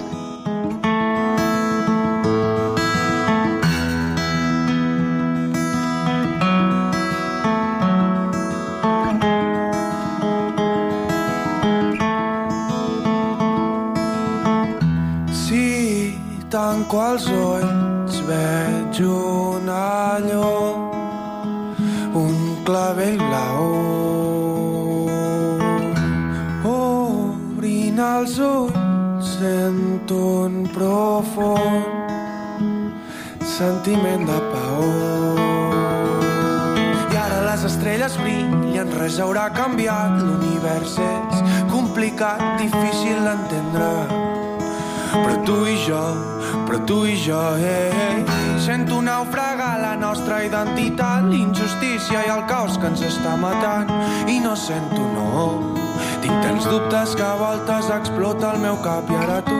Caos que ens està matant. I no sento no, tinc tants dubtes que a voltes explota el meu cap i ara tu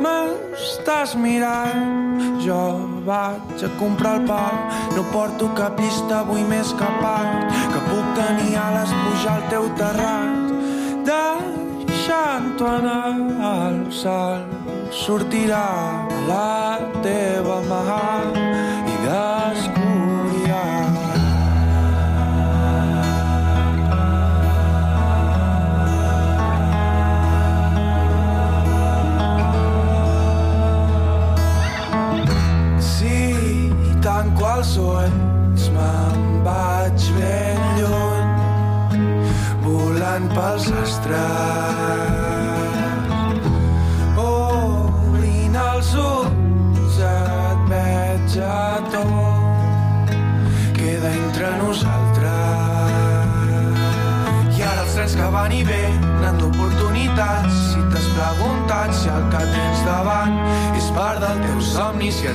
m'estàs mirant. Jo vaig a comprar el pa, no porto cap llista, avui més capat, que puc tenir ales pujar al teu terrat. De deixant-ho anar al sol sortirà a la teva mà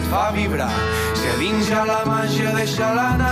et fa vibrar, si a dins hi ha la màgia, deixa-la anar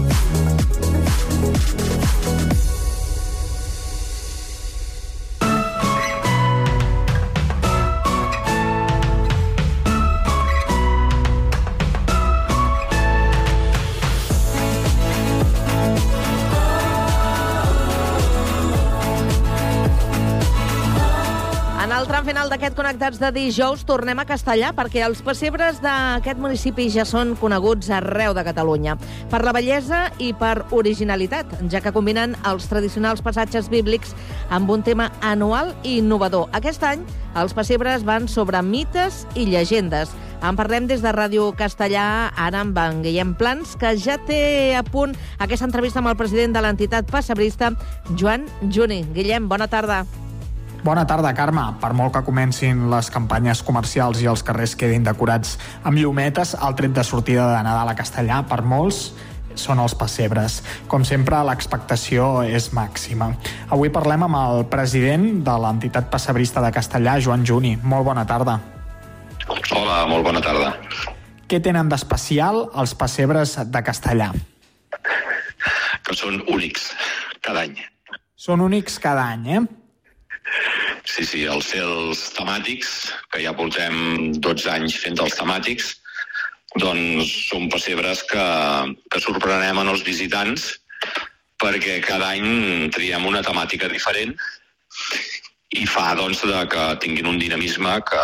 Final d'aquest Connectats de dijous tornem a Castellà perquè els pessebres d'aquest municipi ja són coneguts arreu de Catalunya per la bellesa i per originalitat, ja que combinen els tradicionals passatges bíblics amb un tema anual i innovador. Aquest any els pessebres van sobre mites i llegendes. En parlem des de Ràdio Castellà, ara amb en Guillem Plans, que ja té a punt aquesta entrevista amb el president de l'entitat pessebrista, Joan Juni. Guillem, bona tarda. Bona tarda, Carme. Per molt que comencin les campanyes comercials i els carrers quedin decorats amb llumetes, el tret de sortida de Nadal a Castellà, per molts, són els pessebres. Com sempre, l'expectació és màxima. Avui parlem amb el president de l'entitat pessebrista de Castellà, Joan Juni. Molt bona tarda. Hola, molt bona tarda. Què tenen d'especial els pessebres de Castellà? Que són únics cada any. Són únics cada any, eh? Sí, sí, els cels temàtics, que ja portem 12 anys fent els temàtics, doncs són pessebres que, que sorprenem en els visitants perquè cada any triem una temàtica diferent i fa doncs, de que tinguin un dinamisme que,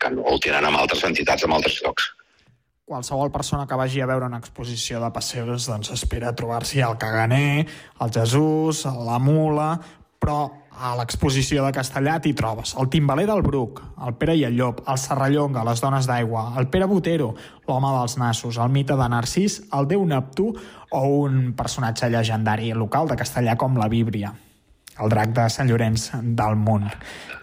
que no el tenen amb altres entitats, en altres llocs. Qualsevol persona que vagi a veure una exposició de pessebres doncs espera trobar-s'hi el caganer, el Jesús, la mula, però a l'exposició de Castellà t'hi trobes el timbaler del Bruc, el Pere i el Llop, el Serrallonga, les dones d'aigua, el Pere Botero, l'home dels nassos, el mite de Narcís, el déu Neptú o un personatge llegendari local de Castellà com la Bíblia el drac de Sant Llorenç del Munt.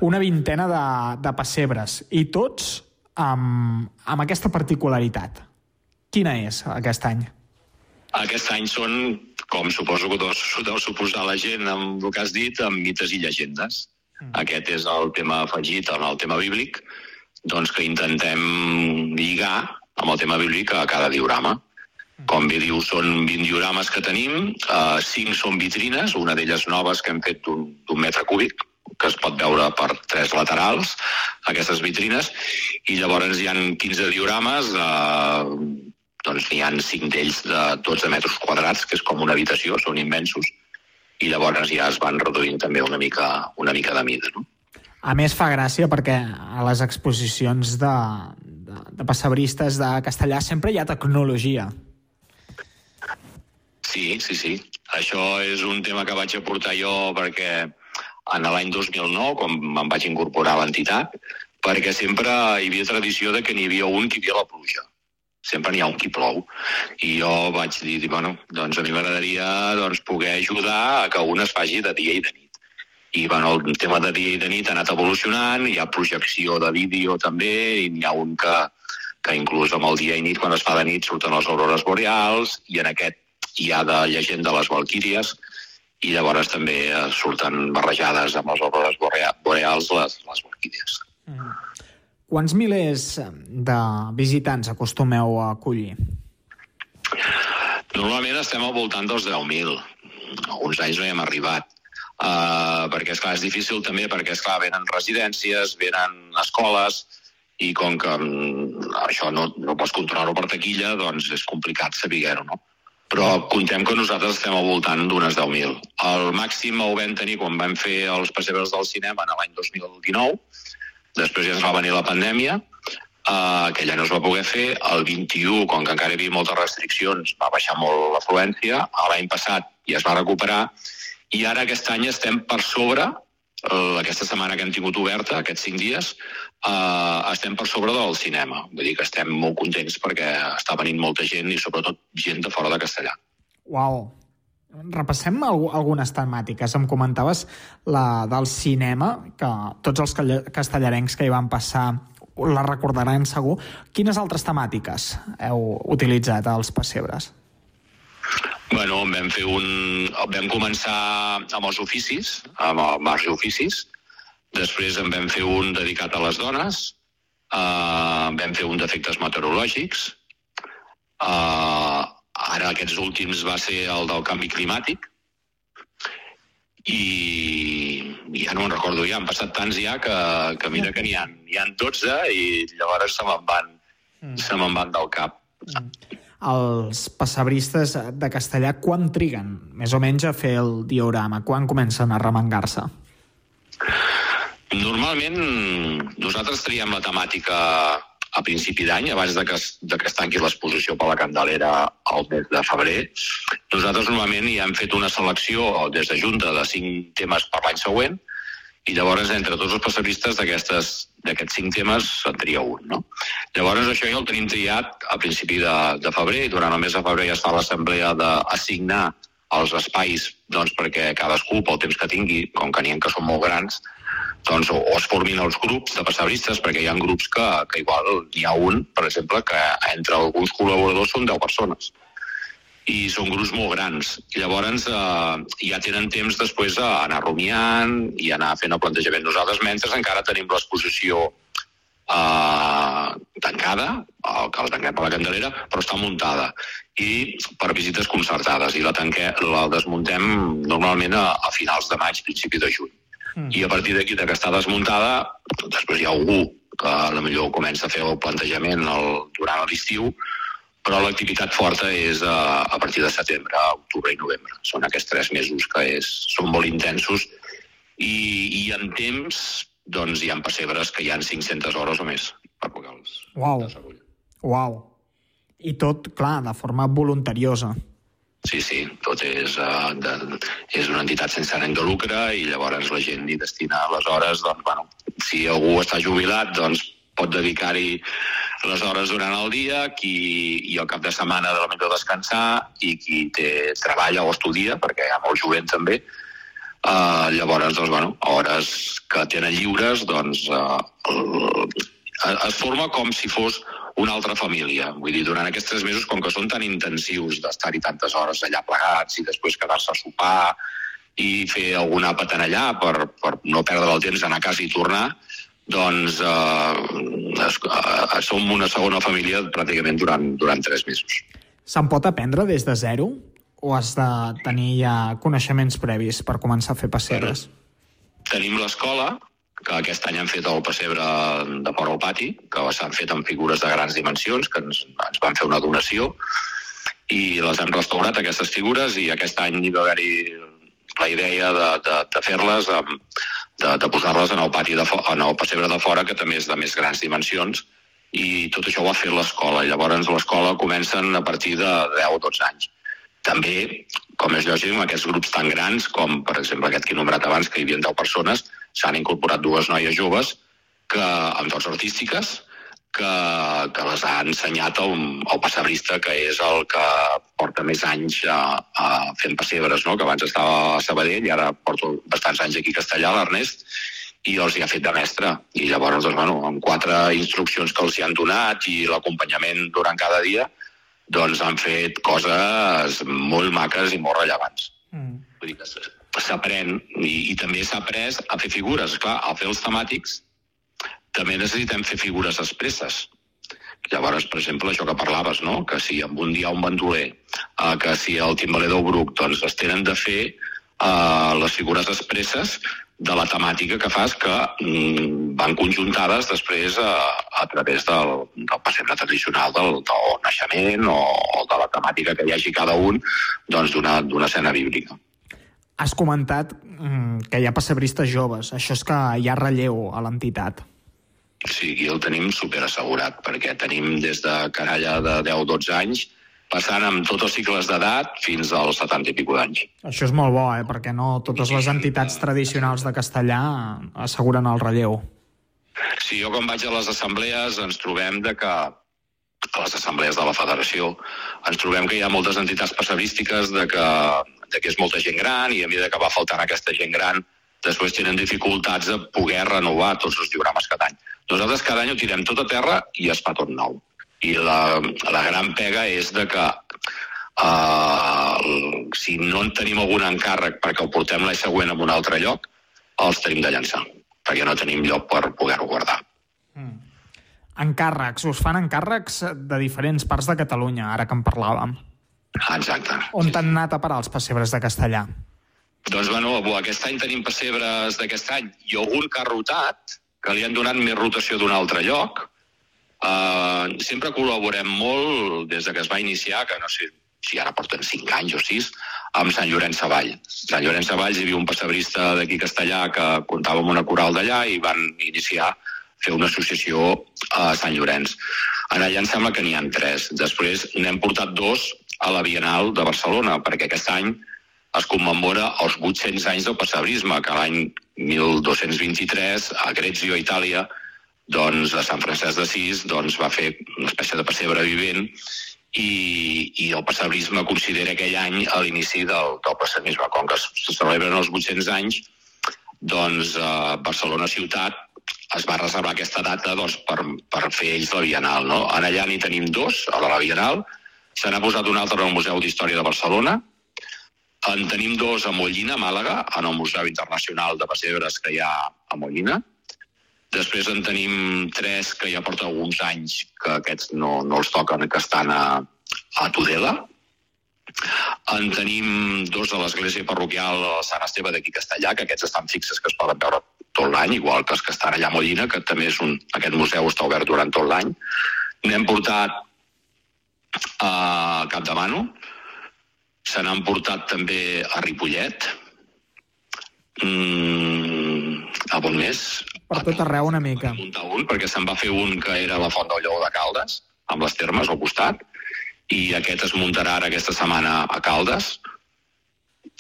Una vintena de, de pessebres, i tots amb, amb aquesta particularitat. Quina és aquest any? Aquest any són, com suposo que deu, deu suposar la gent amb el que has dit, amb mites i llegendes. Mm. Aquest és el tema afegit en el tema bíblic, doncs que intentem lligar amb el tema bíblic a cada diorama. Com bé diu, són 20 diorames que tenim, eh, 5 són vitrines, una d'elles noves que hem fet d'un metre cúbic, que es pot veure per tres laterals, aquestes vitrines, i llavors hi han 15 diorames, eh, doncs n'hi ha 5 d'ells de 12 metres quadrats, que és com una habitació, són immensos, i llavors ja es van reduint també una mica, una mica de mida, no? A més, fa gràcia perquè a les exposicions de, de, de passebristes de Castellà sempre hi ha tecnologia. Sí, sí, sí. Això és un tema que vaig aportar jo perquè en l'any 2009, quan me'n vaig incorporar a l'entitat, perquè sempre hi havia tradició de que n'hi havia un que hi havia la pluja. Sempre n'hi ha un qui plou. I jo vaig dir, bueno, doncs a mi m'agradaria doncs, poder ajudar a que un es faci de dia i de nit. I bueno, el tema de dia i de nit ha anat evolucionant, hi ha projecció de vídeo també, i n'hi ha un que, que inclús amb el dia i nit, quan es fa de nit, surten les aurores boreals, i en aquest hi ha de llegenda les Valquíries, i llavors també eh, surten barrejades amb les aurores borea- boreals les, les Valquíries. Quants milers de visitants acostumeu a acollir? Normalment estem al voltant dels 10.000. alguns anys no hi hem arribat. Uh, perquè, esclar, és difícil també perquè, esclar, venen residències, venen escoles, i com que um, això no, no pots controlar-ho per taquilla, doncs és complicat saber-ho, no? Però contem que nosaltres estem al voltant d'unes 10.000. El màxim ho vam tenir quan vam fer els pessebres del cinema en l'any 2019, després ja ens va venir la pandèmia, uh, aquell any no es va poder fer, el 21, com que encara hi havia moltes restriccions, va baixar molt l'afluència, l'any passat ja es va recuperar, i ara aquest any estem per sobre, eh, aquesta setmana que hem tingut oberta, aquests cinc dies, eh, estem per sobre del cinema. Vull dir que estem molt contents perquè està venint molta gent i sobretot gent de fora de Castellà. Uau, Repassem al algunes temàtiques. Em comentaves la del cinema, que tots els castellarencs que hi van passar la recordaran segur. Quines altres temàtiques heu utilitzat als pessebres? Bueno, vam fer un... Vam començar amb els oficis, amb el marge oficis, després en vam fer un dedicat a les dones, uh, vam fer un d'efectes meteorològics, uh, ara aquests últims va ser el del canvi climàtic, i ja no me'n recordo, ja han passat tants ja que, que mira que n'hi ha, hi ha 12 i llavors se me'n van, mm. se me'n van del cap. Mm els passebristes de castellà quan triguen més o menys a fer el diorama? Quan comencen a remengar-se? Normalment nosaltres triem la temàtica a principi d'any, abans de que, de que es tanqui l'exposició per la Candelera al mes de febrer. Nosaltres normalment hi hem fet una selecció des de Junta de cinc temes per l'any següent, i llavors entre tots els passabristes d'aquests cinc temes se'n tria un. No? Llavors això ja el tenim triat a principi de, de febrer i durant el mes de febrer ja es fa l'assemblea d'assignar els espais doncs, perquè cadascú, pel temps que tingui, com que n'hi ha que són molt grans, doncs, o, o es formin els grups de passabristes, perquè hi ha grups que, que igual n'hi ha un, per exemple, que entre alguns col·laboradors són 10 persones i són grups molt grans. I llavors eh, ja tenen temps després a anar rumiant i anar fent el plantejament. Nosaltres, mentre encara tenim l'exposició eh, tancada, el que la tanquem per la Candelera, però està muntada i per visites concertades i la, tanque, la desmuntem normalment a, a finals de maig, principi de juny. Mm. I a partir d'aquí, que està desmuntada, després hi ha algú que a la millor comença a fer el plantejament el, durant l'estiu, però l'activitat forta és a, a partir de setembre, octubre i novembre. Són aquests tres mesos que és, són molt intensos i, i en temps doncs, hi ha pessebres que hi han 500 hores o més per poder els Uau. Uau. I tot, clar, de forma voluntariosa. Sí, sí, tot és, uh, de, és una entitat sense ànim de lucre i llavors la gent hi destina les hores, doncs, bueno, si algú està jubilat, doncs pot dedicar-hi les hores durant el dia, qui i el cap de setmana de la millor descansar i qui té treballa o estudia, perquè hi ha molt jovent també, uh, llavors, doncs, bueno, hores que tenen lliures, doncs, uh, es forma com si fos una altra família. Vull dir, durant aquests tres mesos, com que són tan intensius d'estar-hi tantes hores allà plegats i després quedar-se a sopar i fer alguna àpat allà per, per no perdre el temps d'anar a casa i tornar, doncs eh, es, eh, som una segona família pràcticament durant, durant tres mesos. Se'n pot aprendre des de zero o has de tenir ja coneixements previs per començar a fer pessebres? Bueno, tenim l'escola, que aquest any han fet el pessebre de fora al pati, que s'han fet amb figures de grans dimensions, que ens, ens van fer una donació, i les hem restaurat, aquestes figures, i aquest any hi va haver-hi la idea de, de, de fer-les de, de posar-les en el pati de en el pessebre de fora, que també és de més grans dimensions, i tot això ho ha fet l'escola. Llavors l'escola comencen a partir de 10 o 12 anys. També, com és lògic, amb aquests grups tan grans, com per exemple aquest que he nombrat abans, que hi havia 10 persones, s'han incorporat dues noies joves que, amb dots artístiques, que, que les ha ensenyat el, el passebrista, que és el que porta més anys a, a fent pessebres, no? que abans estava a Sabadell i ara porto bastants anys aquí a Castellà, l'Ernest, i els hi ha fet de mestre. I llavors, doncs, bueno, amb quatre instruccions que els hi han donat i l'acompanyament durant cada dia, doncs han fet coses molt maques i molt rellevants. Mm. Vull dir que s'aprèn, i, i també s'ha après a fer figures. Clar, a fer els temàtics també necessitem fer figures expresses. Llavors, per exemple, això que parlaves, no? que si amb un dia un bandoler eh, que si el timbaler del Bruc doncs, es tenen de fer eh, les figures expresses de la temàtica que fas que mm, van conjuntades després a, a través del, del pessebre tradicional del, del naixement o, o de la temàtica que hi hagi cada un doncs, d'una d'una escena bíblica. Has comentat mm, que hi ha pessebristes joves. Això és que hi ha relleu a l'entitat. Sí, aquí el tenim super assegurat, perquè tenim des de canalla de 10-12 anys passant amb tots els cicles d'edat fins als 70 i pico d'anys. Això és molt bo, eh? perquè no totes les entitats tradicionals de castellà asseguren el relleu. Sí, jo quan vaig a les assemblees ens trobem de que a les assemblees de la federació ens trobem que hi ha moltes entitats passabístiques de que, de que és molta gent gran i a mesura que va faltant aquesta gent gran després tenen dificultats a poder renovar tots els diorames cada any. Nosaltres cada any ho tirem tot a terra i es fa tot nou. I la, la gran pega és de que uh, si no en tenim algun encàrrec perquè el portem l'any següent a un altre lloc, els tenim de llançar, perquè no tenim lloc per poder-ho guardar. Encàrrecs. Us fan encàrrecs de diferents parts de Catalunya, ara que en parlàvem. Exacte. On t'han anat a parar els pessebres de castellà? Doncs, bueno, aquest any tenim pessebres d'aquest any i algun que ha rotat, que li han donat més rotació d'un altre lloc. Uh, sempre col·laborem molt des de que es va iniciar, que no sé si ara porten 5 anys o 6, amb Sant Llorenç Savall. Sant Llorenç Savall hi havia un passebrista d'aquí castellà que comptava amb una coral d'allà i van iniciar fer una associació a Sant Llorenç. En allà em sembla que n'hi han tres. Després n'hem portat dos a la Bienal de Barcelona, perquè aquest any es commemora els 800 anys del passebrisme, que l'any 1223 a Grezio, Itàlia, doncs a Sant Francesc d'Assís doncs, va fer una espècie de pessebre vivent i, i el passebrisme considera aquell any a l'inici del, del passebrisme. Com que se celebren els 800 anys, doncs a Barcelona ciutat es va reservar aquesta data doncs, per, per fer ells la Bienal. No? En allà n'hi tenim dos, a la Bienal. Se n'ha posat un altre al Museu d'Història de Barcelona. En tenim dos a Mollina, a Màlaga, en el Museu Internacional de Pessebres que hi ha a Mollina. Després en tenim tres que ja porta alguns anys que aquests no, no els toquen, que estan a, a Tudela. En tenim dos a l'església parroquial a Sant Esteve d'aquí Castellà, que aquests estan fixes, que es poden veure tot l'any, igual que els que estan allà a Mollina, que també és un, aquest museu està obert durant tot l'any. N'hem portat a Capdemano, se n'han portat també a Ripollet, mm, a on més? Per tot arreu una mica. un, perquè se'n va fer un que era la Font del Lleó de Caldes, amb les termes al costat, i aquest es muntarà ara aquesta setmana a Caldes,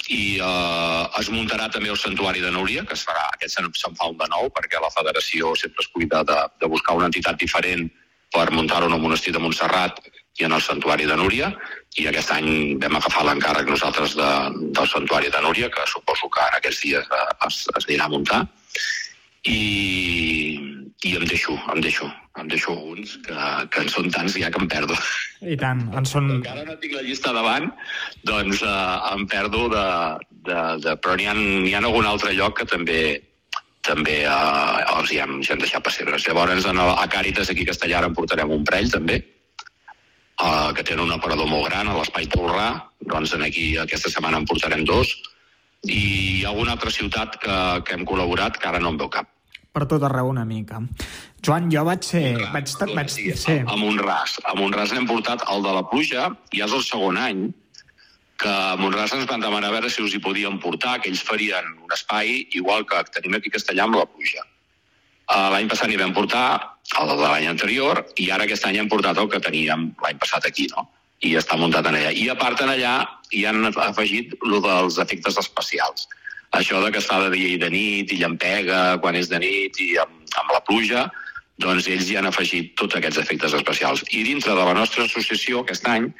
i eh, es muntarà també el Santuari de Núria, que es farà, aquest se'n se fa un de nou, perquè la federació sempre es cuida de, de buscar una entitat diferent per muntar-ho en el monestir de Montserrat i en el Santuari de Núria, i aquest any vam agafar l'encàrrec nosaltres de, del Santuari de Núria, que suposo que en aquests dies eh, es, es anirà a muntar, i, i em deixo, em deixo, em deixo uns que, que en són tants ja que em perdo. I tant, en són... Encara no tinc la llista davant, doncs eh, em perdo de... de, de però n'hi ha, hi ha algun altre lloc que també també eh, els hi hem, hi hem deixat pessebres. Llavors, en el, a Càritas, aquí a Castellà, ara en portarem un parell, també, eh, que tenen un aparador molt gran a l'Espai Tolrà, doncs en aquí aquesta setmana en portarem dos, i hi ha alguna altra ciutat que, que hem col·laborat que ara no en veu cap. Per tot arreu una mica. Joan, jo vaig ser... Vaig, vaig, ser... A Montràs. A Montràs n'hem portat el de la pluja, ja és el segon any, que a Montràs ens van demanar a veure si us hi podíem portar, que ells farien un espai igual que tenim aquí a Castellà amb la pluja. Uh, l'any passat n'hi vam portar el de l'any anterior i ara aquest any hem portat el que teníem l'any passat aquí, no? I està muntat en allà. I a part en allà hi han afegit el dels efectes especials. Això de que es fa de dia i de nit i llampega quan és de nit i amb, amb la pluja, doncs ells hi han afegit tots aquests efectes especials. I dintre de la nostra associació aquest any,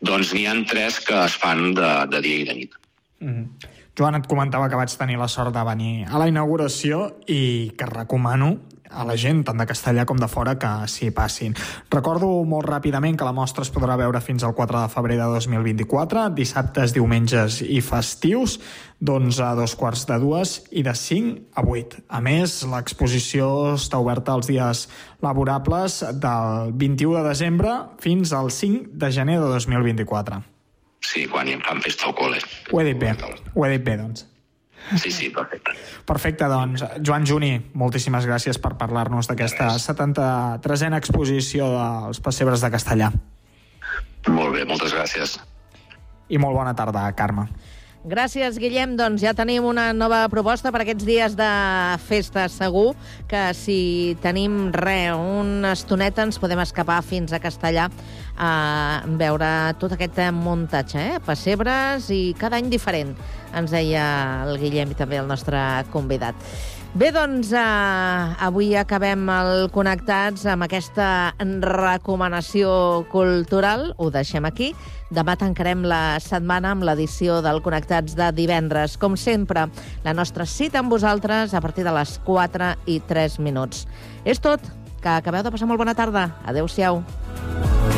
doncs n'hi han tres que es fan de, de dia i de nit. Mm -hmm. Joan, et comentava que vaig tenir la sort de venir a la inauguració i que recomano a la gent, tant de castellà com de fora, que s'hi passin. Recordo molt ràpidament que la mostra es podrà veure fins al 4 de febrer de 2024, dissabtes, diumenges i festius, d'11 a dos quarts de dues i de 5 a 8. A més, l'exposició està oberta els dies laborables del 21 de desembre fins al 5 de gener de 2024. sí, quan em fan festa al col·le. Ho he dit bé, ho he dit bé, doncs. Sí, sí, perfecte. Perfecte, doncs, Joan Juni, moltíssimes gràcies per parlar-nos d'aquesta 73a exposició dels pessebres de Castellà. Molt bé, moltes gràcies. I molt bona tarda, Carme. Gràcies, Guillem. Doncs ja tenim una nova proposta per aquests dies de festa. Segur que si tenim re, una estoneta, ens podem escapar fins a Castellà a veure tot aquest muntatge, eh? Pessebres i cada any diferent, ens deia el Guillem i també el nostre convidat. Bé, doncs, eh, avui acabem el Connectats amb aquesta recomanació cultural. Ho deixem aquí. Demà tancarem la setmana amb l'edició del Connectats de divendres. Com sempre, la nostra cita amb vosaltres a partir de les 4 i 3 minuts. És tot. Que acabeu de passar molt bona tarda. Adéu-siau. Ja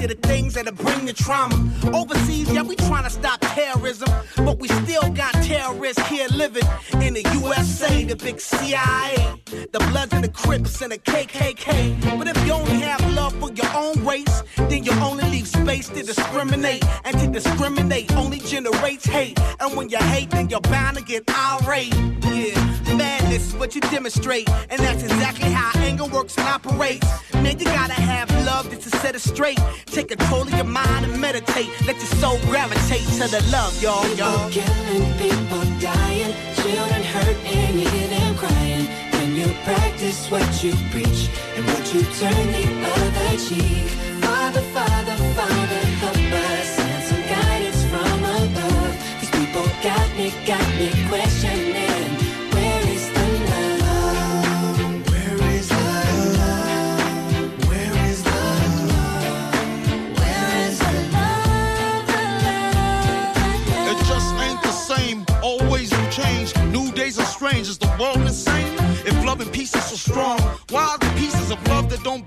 To things that'll bring the trauma. Overseas, yeah, we trying to stop terrorism. But we still got terrorists here living in the USA, the big CIA. The Bloods and the Crips and the KKK. But if to discriminate. And to discriminate only generates hate. And when you hate, then you're bound to get irate. Yeah, madness is what you demonstrate. And that's exactly how anger works and operates. Man, you gotta have love just to set it straight. Take control of your mind and meditate. Let your soul gravitate to the love, y'all, y'all. People killing, people dying, children hurt and you hear them crying. When you practice what you preach and what you turn the other cheek. Father, Father, Father, got me, got me questioning. It just ain't the same. Always new change. New days are strange. Is the world insane? If love and peace is so strong, why are the pieces of love that don't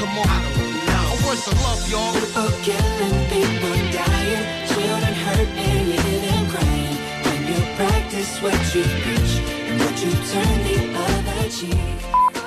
Come on. I don't know. What's the love, y'all? People killing, people dying, children hurt and you crying. When you practice what you preach and you turn the other cheek?